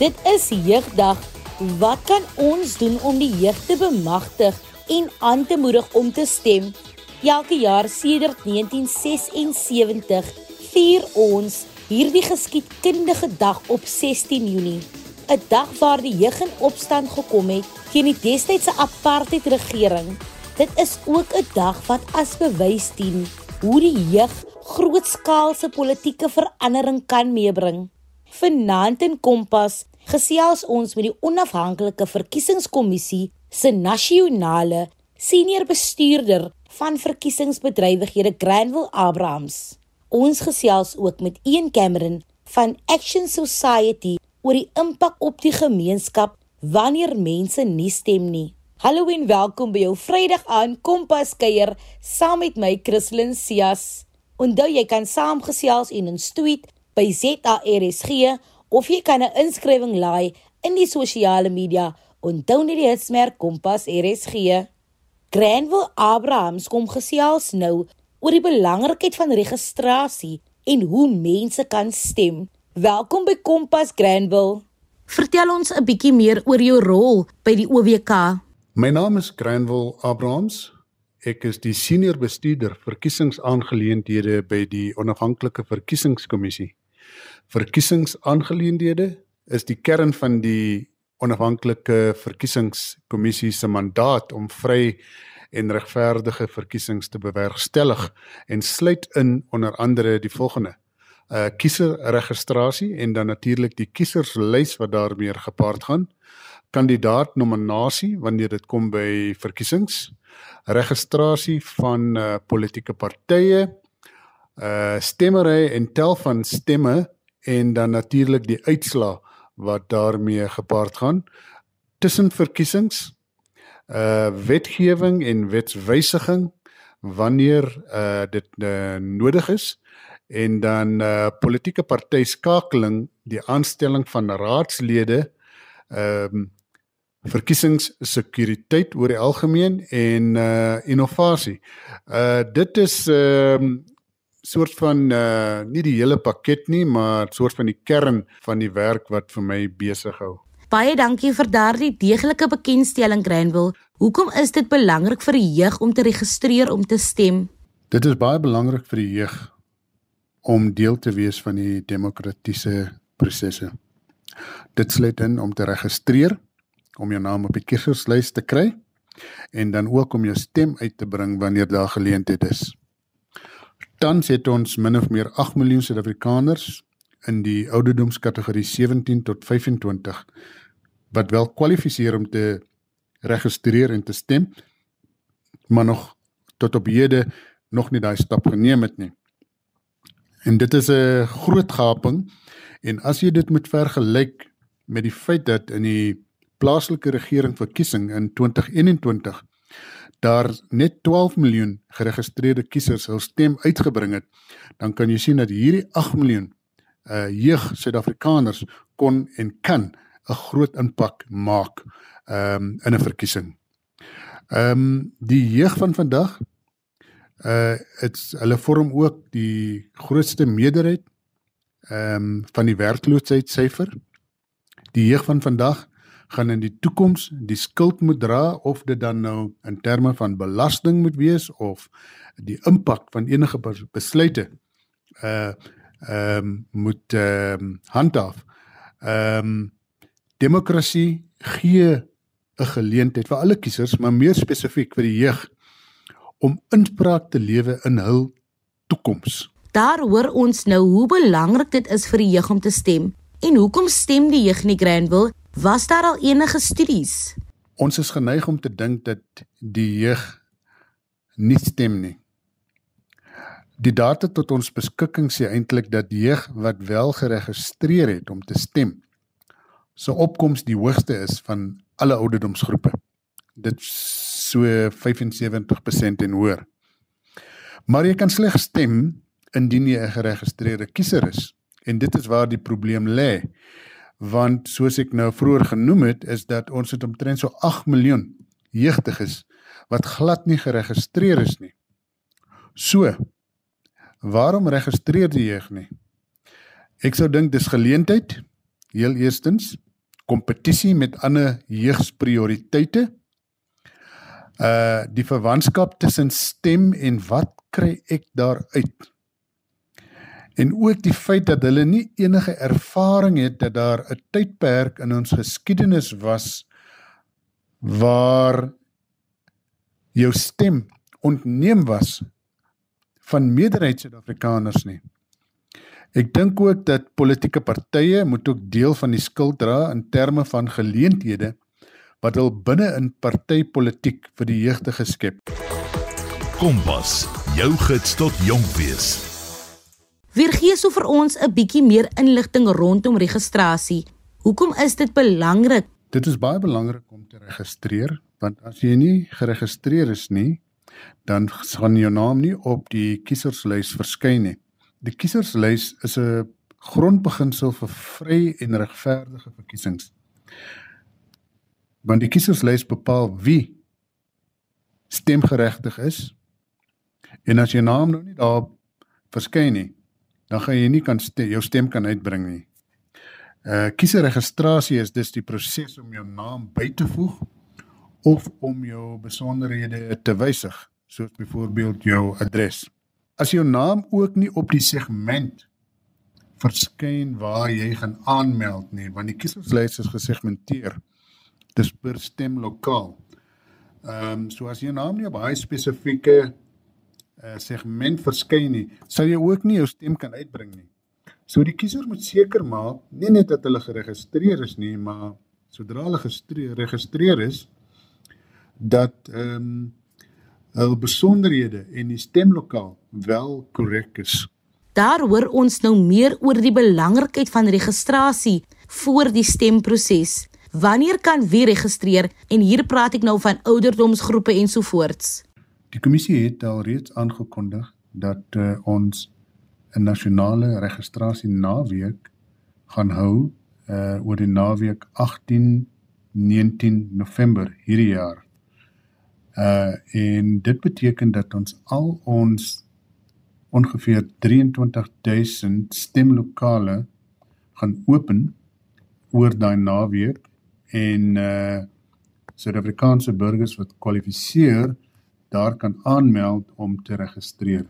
Dit is jeugdag. Wat kan ons doen om die jeug te bemagtig en aan te moedig om te stem? Elke jaar sedert 1976 vier ons hierdie geskiedkundige dag op 16 Junie. 'n Dag waar die jeug in opstand gekom het teen die destydse apartheid regering. Dit is ook 'n dag wat as bewys dien hoe die jeug grootskaalse politieke verandering kan meebring. Vanaand in Kompas gesels ons met die onafhanklike verkiesingskommissie se nasionale senior bestuurder van verkiesingsbedrywighede Granville Abrahams. Ons gesels ook met Ian Cameron van Action Society oor die impak op die gemeenskap wanneer mense nie stem nie. Hallo en welkom by jou Vrydag aan Kompas kuier saam met my Christlyn Cias. Onthou jy kan saamgesels en ons tweet by ZARSG of jy kan 'n inskrywing laai in die sosiale media onthou net die hitsmerk Kompas RSG. Granville Abrahams kom gesels nou oor die belangrikheid van registrasie en hoe mense kan stem. Welkom by Kompas Granville. Vertel ons 'n bietjie meer oor jou rol by die OWK. My naam is Granville Abrahams. Ek is die senior bestuurder verkiesingsaangeleenthede by die onafhanklike verkiesingskommissie verkiesingsaangeleenthede is die kern van die onafhanklike verkiesingskommissie se mandaat om vry en regverdige verkiesings te bewerkstellig en sluit in onder andere die volgende: uh, kieserregistrasie en dan natuurlik die kieserslys wat daarmee gepaard gaan, kandidaatnominasie wanneer dit kom by verkiesings, registrasie van uh, politieke partye, uh stemmery en tel van stemme en dan natuurlik die uitslaa wat daarmee gepaard gaan tussen verkiesings uh wetgewing en wetswysiging wanneer uh dit uh, nodig is en dan uh politieke party skakeling die aanstelling van raadslede ehm um, verkiesingssekuriteit oor die algemeen en uh innovasie. Uh dit is ehm um, soort van uh nie die hele pakket nie, maar soort van die kern van die werk wat vir my besig hou. Baie dankie vir daardie deeglike bekendstelling Granville. Hoekom is dit belangrik vir die jeug om te registreer om te stem? Dit is baie belangrik vir die jeug om deel te wees van die demokratiese prosesse. Dit sluit in om te registreer, om jou naam op die kieserslys te kry en dan ook om jou stem uit te bring wanneer daar geleentheid is. Tans het ons min of meer 8 miljoen Suid-Afrikaners in die ouderdomskategorie 17 tot 25 wat wel kwalifiseer om te registreer en te stem, maar nog tot op hede nog nie daai stap geneem het nie. En dit is 'n groot gaping en as jy dit moet vergelyk met die feit dat in die plaaslike regering verkiesing in 2021 daar net 12 miljoen geregistreerde kiesers hul stem uitgebring het, dan kan jy sien dat hierdie 8 miljoen uh jeug Suid-Afrikaners kon en kan 'n groot impak maak um in 'n verkiesing. Um die jeug van vandag uh dit's hulle vorm ook die grootste meerderheid um van die werkloosheidssyfer. Die jeug van vandag gaan in die toekoms die skuld moet dra of dit dan nou in terme van belasting moet wees of die impak van enige besluite uh ehm um, moet ehm um, handhaaf. Ehm um, demokrasie gee 'n geleentheid vir alle kiesers, maar meer spesifiek vir die jeug om inspraak te lewe in hul toekoms. Daar hoor ons nou hoe belangrik dit is vir die jeug om te stem. En hoekom stem die jeug nie Granville Was daar al enige studies? Ons is geneig om te dink dat die jeug nie stem nie. Die data tot ons beskikking sê eintlik dat die jeug wat wel geregistreer het om te stem, se opkoms die hoogste is van alle ouderdomsgroepe. Dit so 75% en hoër. Maar jy kan slegs stem indien jy 'n geregistreerde kiezer is en dit is waar die probleem lê want soos ek nou vroeër genoem het is dat ons het omtrent so 8 miljoen jeugdiges wat glad nie geregistreer is nie. So waarom registreer die jeug nie? Ek sou dink dis geleentheid heel eerstens kompetisie met ander jeugsprioriteite. Uh die verwantskap tussen stem en wat kry ek daaruit? En ook die feit dat hulle nie enige ervaring het dat daar 'n tydperk in ons geskiedenis was waar jou stem ontneem was van meerderheid Suid-Afrikaners nie. Ek dink ook dat politieke partye moet ook deel van die skuld dra in terme van geleenthede wat hul binne in partytetiek vir die jeugte geskep. Kompas, jou gids tot jonk wees. Weer gee so vir ons 'n bietjie meer inligting rondom registrasie. Hoekom is dit belangrik? Dit is baie belangrik om te registreer want as jy nie geregistreer is nie, dan gaan jou naam nie op die kieserslys verskyn nie. Die kieserslys is 'n grondbeginsel vir vry en regverdige verkiesings. Want die kieserslys bepaal wie stemgeregtig is. En as jou naam nou nie daar verskyn nie, dan gaan jy nie kan stem, jou stem kan uitbring nie. Uh kieserregistrasie is dus die proses om jou naam by te voeg of om jou besonderhede te wysig, soos byvoorbeeld jou adres as jou naam ook nie op die segment verskyn waar jy gaan aanmeld nie want die kieserslys is gesegmenteer dis per stem lokaal. Ehm um, so as jou naam nie op 'n spesifieke uh, segment verskyn nie, sal jy ook nie jou stem kan uitbring nie. So die kiezer moet seker maak nie net dat hulle geregistreer is nie, maar sodra hulle geregistreer is dat ehm um, hul besonderhede en die stemlokaal wel korrek is. Daar hoor ons nou meer oor die belangrikheid van registrasie voor die stemproses. Wanneer kan wie registreer en hier praat ek nou van ouderdomsgroepe ensovoorts. Die kommissie het al reeds aangekondig dat uh, ons 'n nasionale registrasie naweek gaan hou uh oor die naweek 18 19 November hierdie jaar. Uh en dit beteken dat ons al ons ongeveer 23000 stemlokale gaan open oor daai naweek en uh Suid-Afrikaanse burgers wat kwalifiseer daar kan aanmeld om te registreer.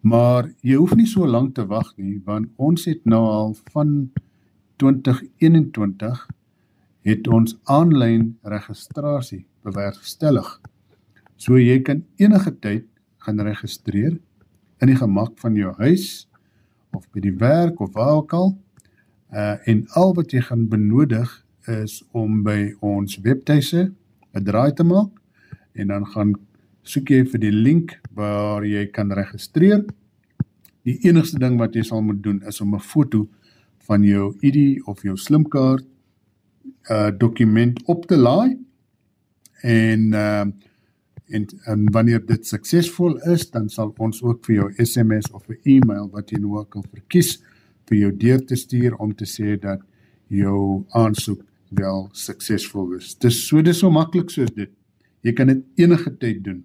Maar jy hoef nie so lank te wag nie want ons het nou al van 2021 het ons aanlyn registrasie bewerkstellig. So jy kan enige tyd gaan registreer in die gemak van jou huis of by die werk of waar ook al. Uh en al wat jy gaan benodig is om by ons webtuise 'n draai te maak en dan gaan soek jy vir die link waar jy kan registreer. Die enigste ding wat jy sal moet doen is om 'n foto van jou ID of jou slimkaart uh dokument op te laai en uh en, en wanneer dit suksesvol is dan sal ons ook vir jou SMS of 'n e-mail wat jy nou al verkies vir jou deur te stuur om te sê dat jou aansoek wel suksesvol is. Dis so dis so maklik soos dit. Jy kan dit enige tyd doen.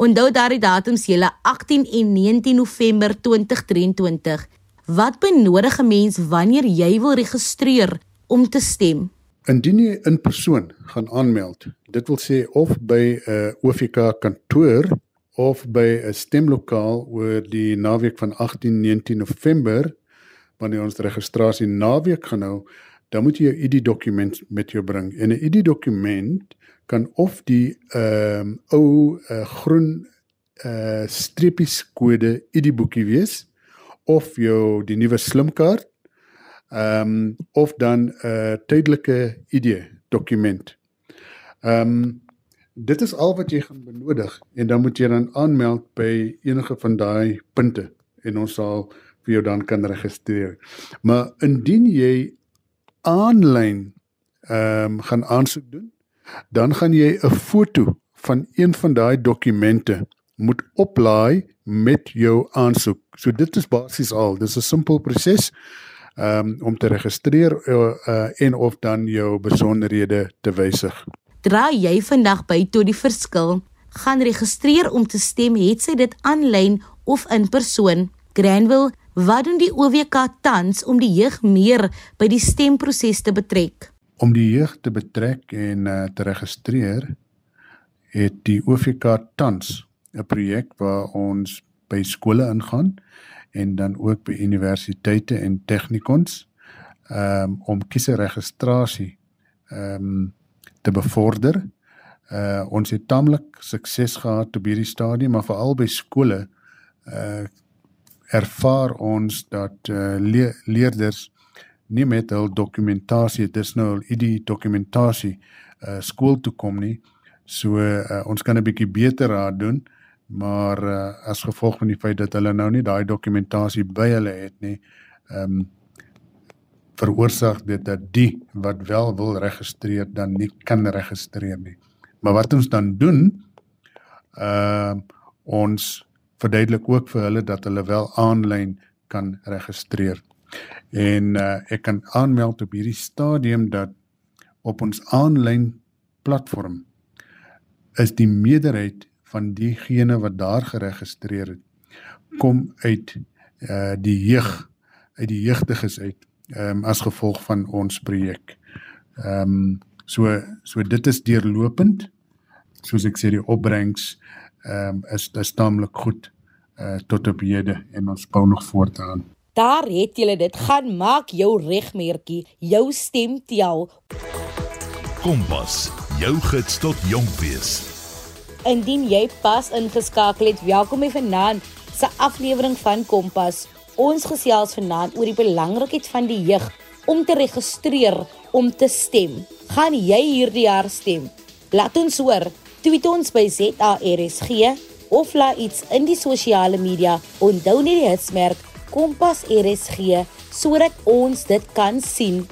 Onthou daardie datums julle 18 en 19 November 2023. Wat benodig 'n mens wanneer jy wil registreer om te stem? Indien jy in persoon gaan aanmeld, dit wil sê of by 'n uh, OFK kantoor of by 'n stemlokaal oor die naweek van 18-19 November wanneer ons registrasie naweek gaan hou, dan moet jy jou ID-dokument met jou bring. En 'n ID-dokument kan of die ehm um, ou uh, groen uh streepies kode ID-boekie wees of jou die nuwe slimkaart ehm um, of dan 'n uh, tydelike ID dokument. Ehm um, dit is al wat jy gaan benodig en dan moet jy dan aanmeld by enige van daai punte en ons sal vir jou dan kan registreer. Maar indien jy aanlyn ehm um, gaan aansoek doen, dan gaan jy 'n foto van een van daai dokumente moet oplaai met jou aansoek. So dit is basies al. Dis 'n simpel proses um, om te registreer uh, uh, en of dan jou besonderhede te wysig. Draai jy vandag by tot die verskil? Gaan registreer om te stem, het sy dit aanlyn of in persoon. Granville, Wat doen die OWK tans om die jeug meer by die stemproses te betrek? Om die jeug te betrek en uh, te registreer, het die OWK tans 'n projek waar ons by skole ingaan en dan ook by universiteite en tegnikons um, om kieserregistrasie um, te bevorder. Uh ons het tamelik sukses gehad op hierdie stadium, maar veral by skole uh ervaar ons dat uh le leerders nie met hul dokumentasie, dis nou al ID dokumentasie uh skool toe kom nie. So uh, ons kan 'n bietjie beter raad doen, maar uh, as gevolg van die feit dat hulle nou nie daai dokumentasie by hulle het nie, ehm um, veroorsaak dit dat die wat wel wil registreer dan nie kan registreer nie. Maar wat ons dan doen, ehm uh, ons verduidelik ook vir hulle dat hulle wel aanlyn kan registreer. En uh, ek kan aanmeld op hierdie stadium dat op ons aanlyn platform is die meerderheid van diegene wat daar geregistreer het kom uit uh die jeug uit die jeugdiges uit ehm um, as gevolg van ons projek. Ehm um, so so dit is deurlopend. Soos ek sê die opbrengs ehm um, is is taamlik goed uh tot op hede en ons bou nog voort aan. Daar het julle dit gaan maak jou regmeertjie, jou stem tel. Kompas, jou gids tot jonk wees. Indien jy pas ingeskakel het, welkom by vanaand se aflewering van Kompas. Ons gesels vanaand oor die belangrikheid van die jeug om te registreer om te stem. Gaan jy hierdie jaar stem? Laat ons hoor. Tweet ons by ZARSG of laat iets in die sosiale media. Onthou net die hitsmerk Kompas RSG sodat ons dit kan sien.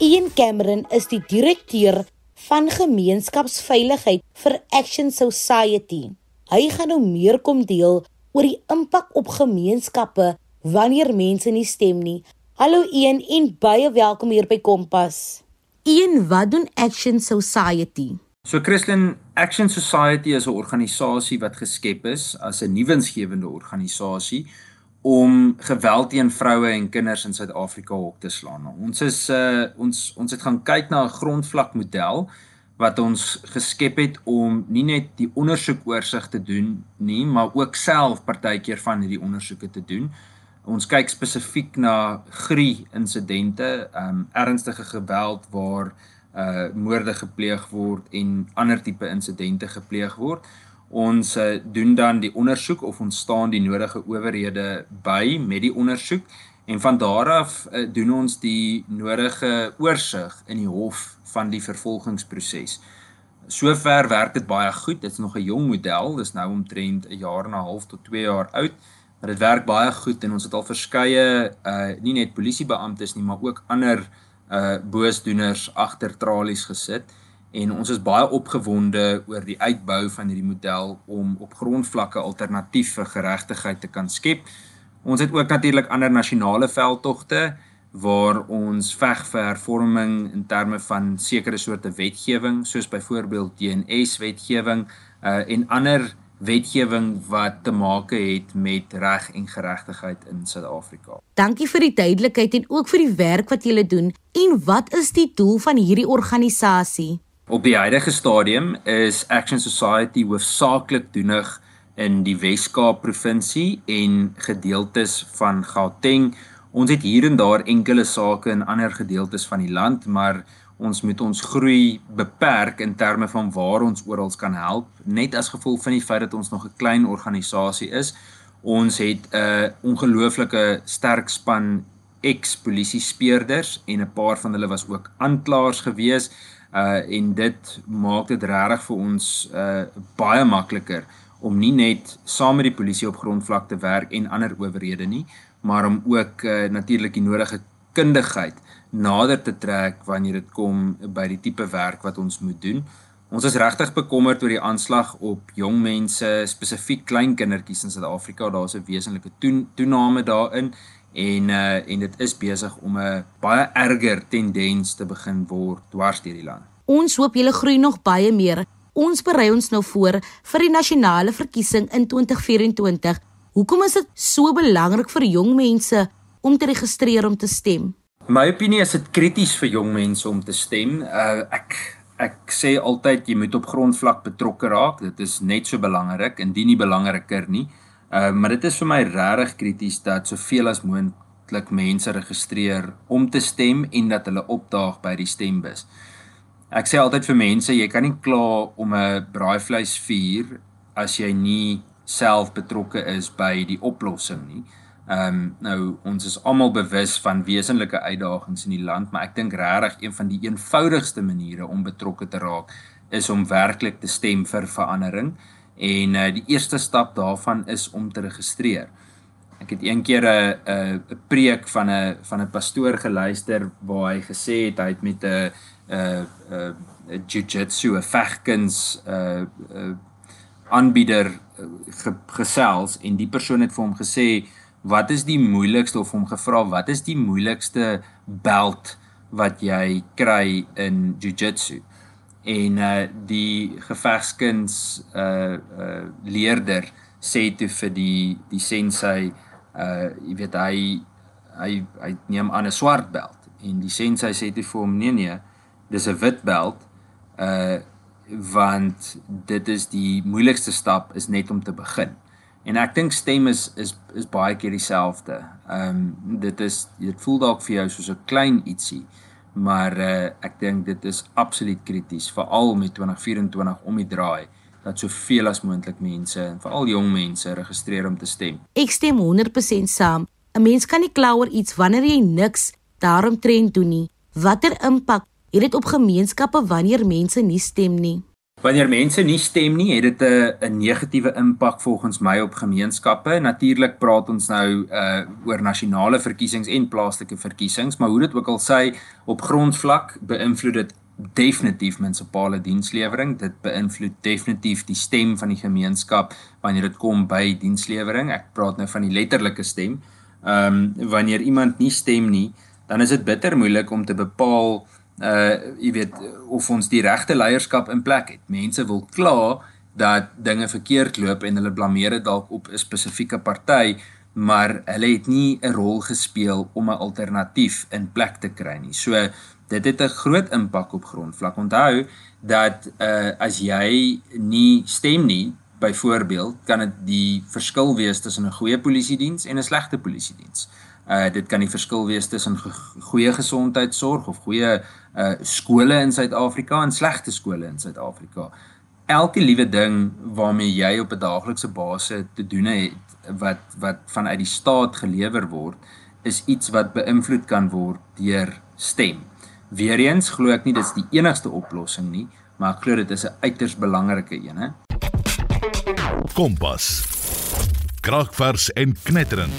Ian Cameron is die direkteur van gemeenskapsveiligheid vir Action Society. Hy gaan nou meer kom deel oor die impak op gemeenskappe wanneer mense nie stem nie. Hallo een en baie welkom hier by Kompas. Een wat doen Action Society? So Christian Action Society is 'n organisasie wat geskep is as 'n nuwensgewende organisasie om geweld teen vroue en kinders in Suid-Afrika op te slaan. Ons is uh ons ons het gaan kyk na 'n grondvlak model wat ons geskep het om nie net die ondersoek oorsig te doen nie, maar ook self partykeer van hierdie ondersoeke te doen. Ons kyk spesifiek na grie insidente, ehm um, ernstige geweld waar uh moorde gepleeg word en ander tipe insidente gepleeg word. Ons uh, doen dan die ondersoek of ons staan die nodige owerhede by met die ondersoek en van daar af uh, doen ons die nodige oorsig in die hof van die vervolgingsproses. Sover werk dit baie goed. Dit is nog 'n jong model. Dis nou omtrent 'n jaar en 'n half tot 2 jaar oud. Maar dit werk baie goed en ons het al verskeie uh nie net polisiebeamptes nie, maar ook ander uh boosdoeners agter tralies gesit en ons is baie opgewonde oor die uitbou van hierdie model om op grondvlakke alternatief vir geregtigheid te kan skep. Ons het ook natuurlik ander nasionale veldtogte waar ons veg vir hervorming in terme van sekere soorte wetgewing soos byvoorbeeld DNS wetgewing uh en ander wetgewing wat te maak het met reg en geregtigheid in Suid-Afrika. Dankie vir die duidelikheid en ook vir die werk wat julle doen. En wat is die doel van hierdie organisasie? Op die huidige stadium is Action Society hoofsaaklik doenig in die Wes-Kaap provinsie en gedeeltes van Gauteng. Ons het hier en daar enkele sake in ander gedeeltes van die land, maar ons moet ons groei beperk in terme van waar ons oral kan help net as gevolg van die feit dat ons nog 'n klein organisasie is ons het 'n ongelooflike sterk span ex-polisie speurders en 'n paar van hulle was ook aanklaers gewees uh en dit maak dit regtig vir ons uh baie makliker om nie net saam met die polisie op grondvlak te werk en ander owerhede nie maar om ook uh, natuurlik die nodige kundigheid nader te trek wanneer dit kom by die tipe werk wat ons moet doen. Ons is regtig bekommerd oor die aanslag op jong mense, spesifiek klein kindertjies in Suid-Afrika. Daar's 'n wesenlike toename daarin en uh en dit is besig om 'n baie erger tendens te begin word dwars deur die land. Ons hoop julle groei nog baie meer. Ons berei ons nou voor vir die nasionale verkiesing in 2024 Hoekom is dit so belangrik vir jong mense om te registreer om te stem? My opinie is dit krities vir jong mense om te stem. Uh ek ek sê altyd jy moet op grondvlak betrokke raak. Dit is net so belangrik, indien nie belangriker nie. Uh maar dit is vir my regtig krities dat soveel as moontlik mense registreer om te stem en dat hulle opdaag by die stembus. Ek sê altyd vir mense, jy kan nie kla om 'n braaivleisvuur as jy nie self betrokke is by die oplossing nie. Ehm um, nou ons is almal bewus van wesenlike uitdagings in die land, maar ek dink regtig een van die eenvoudigste maniere om betrokke te raak is om werklik te stem vir verandering en uh, die eerste stap daarvan is om te registreer. Ek het een keer 'n 'n 'n preek van 'n van 'n pastoor geluister waar hy gesê het hy het met 'n 'n 'n jiu-jitsu, 'n vegkuns 'n aanbieder gesels en die persoon het vir hom gesê wat is die moeilikste of hom gevra wat is die moeilikste belt wat jy kry in jiu-jitsu en uh die gevegskuns uh uh leerder sê toe vir die die sensei uh jy weet hy hy hy neem aan 'n swart belt en die sensei sê toe vir hom nee nee dis 'n wit belt uh want dit is die moeilikste stap is net om te begin En ek dink stem is is is baie keer dieselfde. Ehm um, dit is dit voel dalk vir jou soos 'n klein ietsie, maar uh, ek dink dit is absoluut krities veral met 2024 om die draai dat soveel as moontlik mense en veral jong mense registreer om te stem. Ek stem 100% saam. 'n Mens kan nie kla oor iets wanneer jy niks daaromtrent doen nie. Watter impak het dit op gemeenskappe wanneer mense nie stem nie? Wanneer mense nie stem nie, het dit 'n 'n negatiewe impak volgens my op gemeenskappe. Natuurlik praat ons nou uh oor nasionale verkiesings en plaaslike verkiesings, maar hoe dit ook al sê, op grondvlak beïnvloed dit definitief munisipale dienslewering. Dit beïnvloed definitief die stem van die gemeenskap wanneer dit kom by dienslewering. Ek praat nou van die letterlike stem. Ehm um, wanneer iemand nie stem nie, dan is dit bitter moeilik om te bepaal uh jy weet of ons die regte leierskap in plek het. Mense wil kla dat dinge verkeerd loop en hulle blameer dit dalk op 'n spesifieke party, maar hulle het nie 'n rol gespeel om 'n alternatief in plek te kry nie. So dit het 'n groot impak op grondvlak. Onthou dat uh as jy nie stem nie, byvoorbeeld, kan dit die verskil wees tussen 'n goeie polisie diens en 'n slegte polisie diens. Uh dit kan die verskil wees tussen goeie gesondheidsorg of goeie uh skole in Suid-Afrika en slegte skole in Suid-Afrika. Elke liewe ding waarmee jy op 'n daaglikse basis te doen het wat wat vanuit die staat gelewer word, is iets wat beïnvloed kan word deur stem. Weereens glo ek nie dit is die enigste oplossing nie, maar ek glo dit is 'n uiters belangrike een, hè. Kompas. Kragvers en knetterend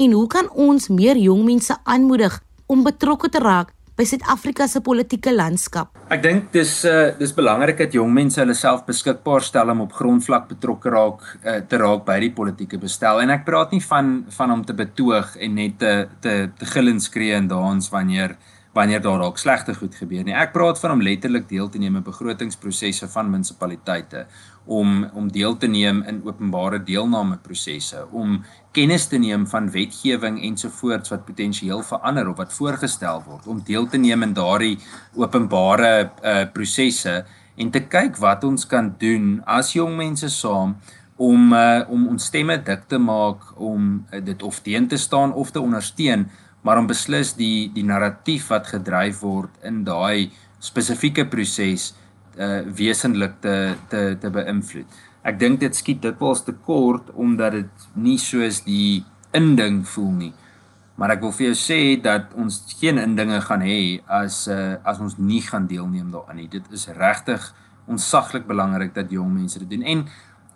en hoe kan ons meer jong mense aanmoedig om betrokke te raak by Suid-Afrika se politieke landskap? Ek dink dis uh dis belangrik dat jong mense hulle self beskikbaar stel om op grondvlak betrokke raak uh, te raak by die politieke bestel en ek praat nie van van om te betoog en net te te te gil en skree en dans wanneer wanneer daar dalk slegte goed gebeur nie. Ek praat van om letterlik deel te neem in begrotingsprosesse van munisipaliteite, om om deel te neem in openbare deelname prosesse, om kennis te neem van wetgewing ensovoorts wat potensieel verander of wat voorgestel word, om deel te neem in daardie openbare uh, prosesse en te kyk wat ons kan doen as jong mense saam om uh, om ons stemme dik te maak om uh, dit of teen te staan of te ondersteun maar om beslis die die narratief wat gedryf word in daai spesifieke proses uh wesentlik te te te beïnvloed. Ek dink dit skiet dikwels te kort omdat dit nie soos die inding voel nie. Maar ek wil vir jou sê dat ons geen indinge gaan hê as uh as ons nie gaan deelneem daaraan nie. Dit is regtig onsaglik belangrik dat jong mense dit doen. En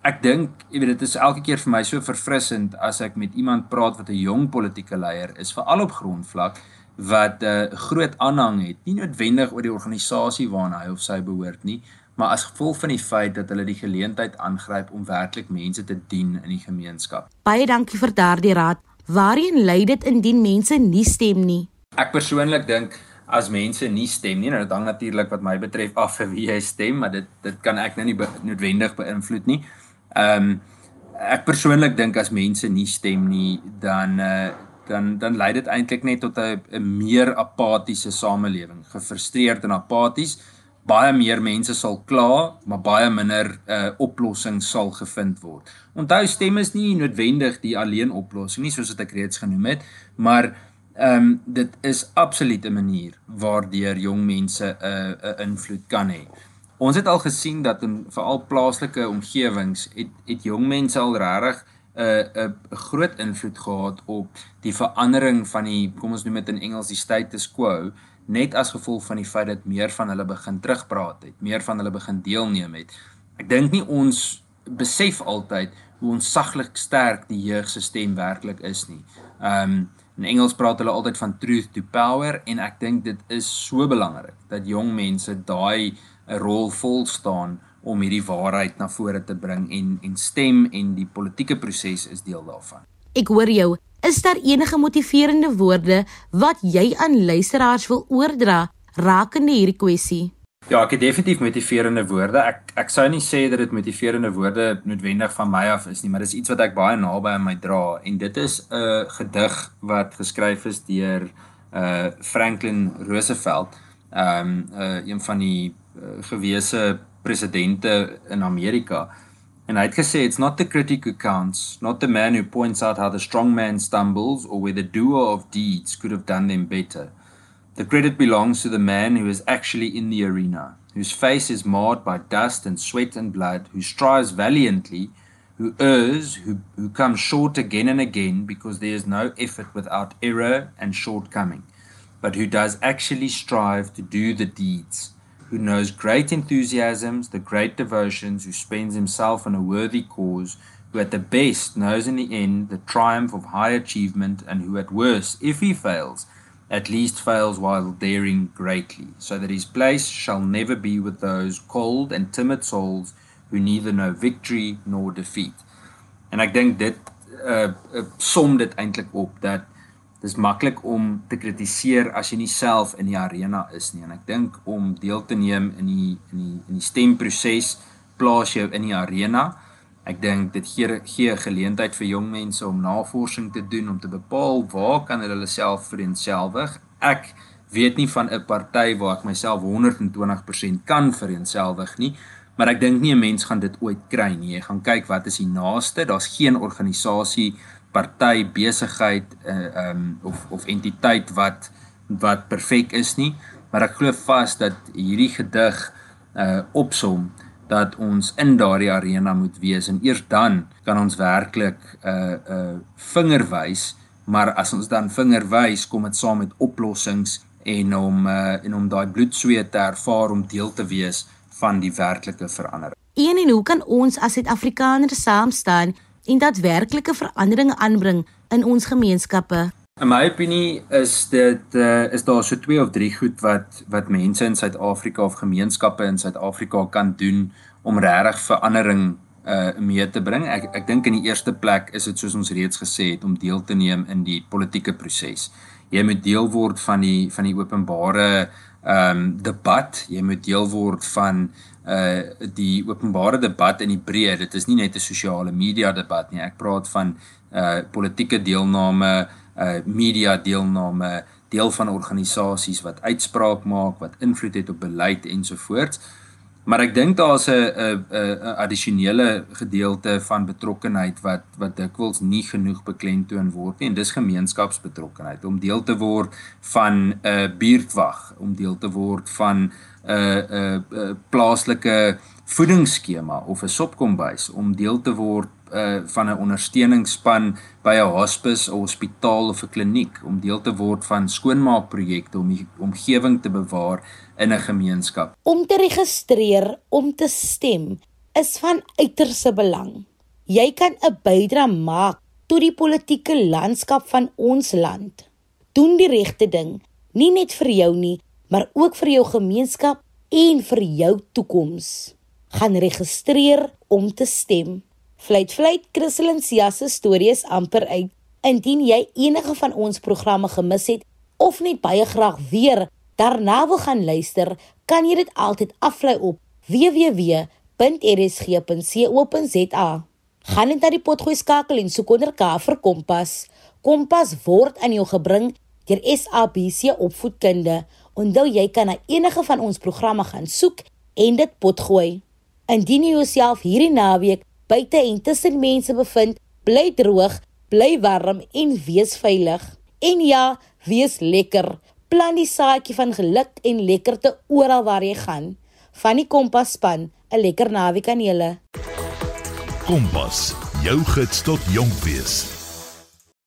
ek dink, jy weet dit is elke keer vir my so verfrissend as ek met iemand praat wat 'n jong politieke leier is, veral op grondvlak wat 'n uh, groot aanhang het, nie noodwendig oor die organisasie waarna hy of sy behoort nie, maar as gevolg van die feit dat hulle die geleentheid aangryp om werklik mense te dien in die gemeenskap. Baie dankie vir daardie raad. Waarheen lei dit indien mense nie stem nie? Ek persoonlik dink as mense nie stem nie, nou dit hang natuurlik wat my betref af vir wie jy stem, maar dit dit kan ek nou nie be noodwendig beïnvloed nie. Ehm um, ek persoonlik dink as mense nie stem nie, dan uh dan dan lei dit eintlik net tot 'n meer apatiese samelewing, gefrustreerd en apaties. Baie meer mense sal kla, maar baie minder uh oplossings sal gevind word. Onthou stem is nie noodwendig die alleen oplossing nie, soos wat ek reeds genoem het, maar ehm um, dit is absoluut 'n manier waardeur jong mense 'n uh, 'n invloed kan hê. Ons het al gesien dat in veral plaaslike omgewings het het jong mense al regtig 'n uh, 'n groot invloed gehad op die verandering van die kom ons noem dit in Engels die status quo net as gevolg van die feit dat meer van hulle begin terugpraat het, meer van hulle begin deelneem het. Ek dink nie ons besef altyd hoe ons saglik sterk die jeug se stem werklik is nie. Um, In Engels praat hulle altyd van truth to power en ek dink dit is so belangrik dat jong mense daai 'n rol vol staan om hierdie waarheid na vore te bring en en stem en die politieke proses is deel daarvan. Ek hoor jou. Is daar enige motiverende woorde wat jy aan luisteraars wil oordra rakende hierdie kwessie? Ja, ek het definitief motiverende woorde. Ek ek sou nie sê dat dit motiverende woorde noodwendig van my af is nie, maar dis iets wat ek baie naby aan my dra en dit is 'n uh, gedig wat geskryf is deur uh Franklin Roosevelt, ehm um, uh een van die Eh, gewese presidente in Amerika. Hy het gesê it's not the critic who counts, not the man who points out how the strong man stumbles or where the doer of deeds could have done them better. The credit belongs to the man who is actually in the arena, whose face is marred by dust and sweat and blood, who strives valiantly, who errs, who, who comes short again and again because there is no effort without error and shortcoming, but who does actually strive to do the deeds, who knows great enthusiasms, the great devotions, who spends himself on a worthy cause, who at the best knows in the end the triumph of high achievement, and who at worst, if he fails, at least fails while daring greatly, so that his place shall never be with those cold and timid souls who neither know victory nor defeat. En ek dink dit uh, uh som dit eintlik op dis maklik om te kritiseer as jy nie self in die arena is nie. En ek dink om deel te neem in die in die in die stemproses plaas jou in die arena. Ek dink dit gee gee 'n geleentheid vir jong mense om navorsing te doen om te bepaal waar kan hulle hulle self vereenselwig. Ek weet nie van 'n party waar ek myself 120% kan vereenselwig nie, maar ek dink nie 'n mens gaan dit ooit kry nie. Jy gaan kyk wat is die naaste. Daar's geen organisasie, party, besigheid uh, um of of entiteit wat wat perfek is nie, maar ek glo vas dat hierdie gedig uh opsom dat ons in daardie arena moet wees. En eers dan kan ons werklik 'n uh, 'n uh, vinger wys. Maar as ons dan vinger wys kom dit saam met oplossings en om uh, en om daai bloedsweet te ervaar om deel te wees van die werklike verandering. Een en hoe kan ons as Suid-Afrikaners saam staan en daadwerklike veranderinge aanbring in ons gemeenskappe? In my opinie is dit uh, is daar so twee of drie goed wat wat mense in Suid-Afrika of gemeenskappe in Suid-Afrika kan doen om regtig verandering uh mee te bring. Ek ek dink in die eerste plek is dit soos ons reeds gesê het om deel te neem in die politieke proses. Jy moet deel word van die van die openbare ehm um, debat. Jy moet deel word van uh die openbare debat in die breë. Dit is nie net 'n sosiale media debat nie. Ek praat van uh politieke deelname uh media deelname, deel van organisasies wat uitspraak maak, wat invloed het op beleid ensovoorts. Maar ek dink daar's 'n 'n 'n addisionele gedeelte van betrokkenheid wat wat dikwels nie genoeg beklemtoon word nie en dis gemeenskapsbetrokkenheid. Om deel te word van 'n uh, buurtwag, om deel te word van 'n uh, 'n uh, uh, plaaslike voedingsskema of 'n sopkombuis, om deel te word uh, van 'n ondersteuningsspan by 'n hospis, 'n hospitaal of 'n kliniek om deel te word van skoonmaakprojekte om die omgewing te bewaar in 'n gemeenskap. Om te registreer om te stem is van uiterste belang. Jy kan 'n bydrae maak tot die politieke landskap van ons land. Doen die regte ding, nie net vir jou nie, maar ook vir jou gemeenskap en vir jou toekoms. Gaan registreer om te stem. Fluit fluit Christelin Sia se stories amper uit. Indien jy enige van ons programme gemis het of net baie graag weer daarna wil gaan luister, kan jy dit altyd aflaai op www.rsg.co.za. Gaan net na die potgooi skakel en soek onder K vir Kompas. Kompas word aan jou gebring deur SABC Opvoedkunde. Onthou jy kan na enige van ons programme gaan soek en dit potgooi. Indien jy jouself hierdie naweek buite en tussen mense bevind, bly droog, bly warm en wees veilig. En ja, wees lekker. Plant die saadjie van geluk en lekkerte oral waar jy gaan. Van die Kompas span, 'n lekker naweek aan julle. Kompas, jou gids tot jonk wees.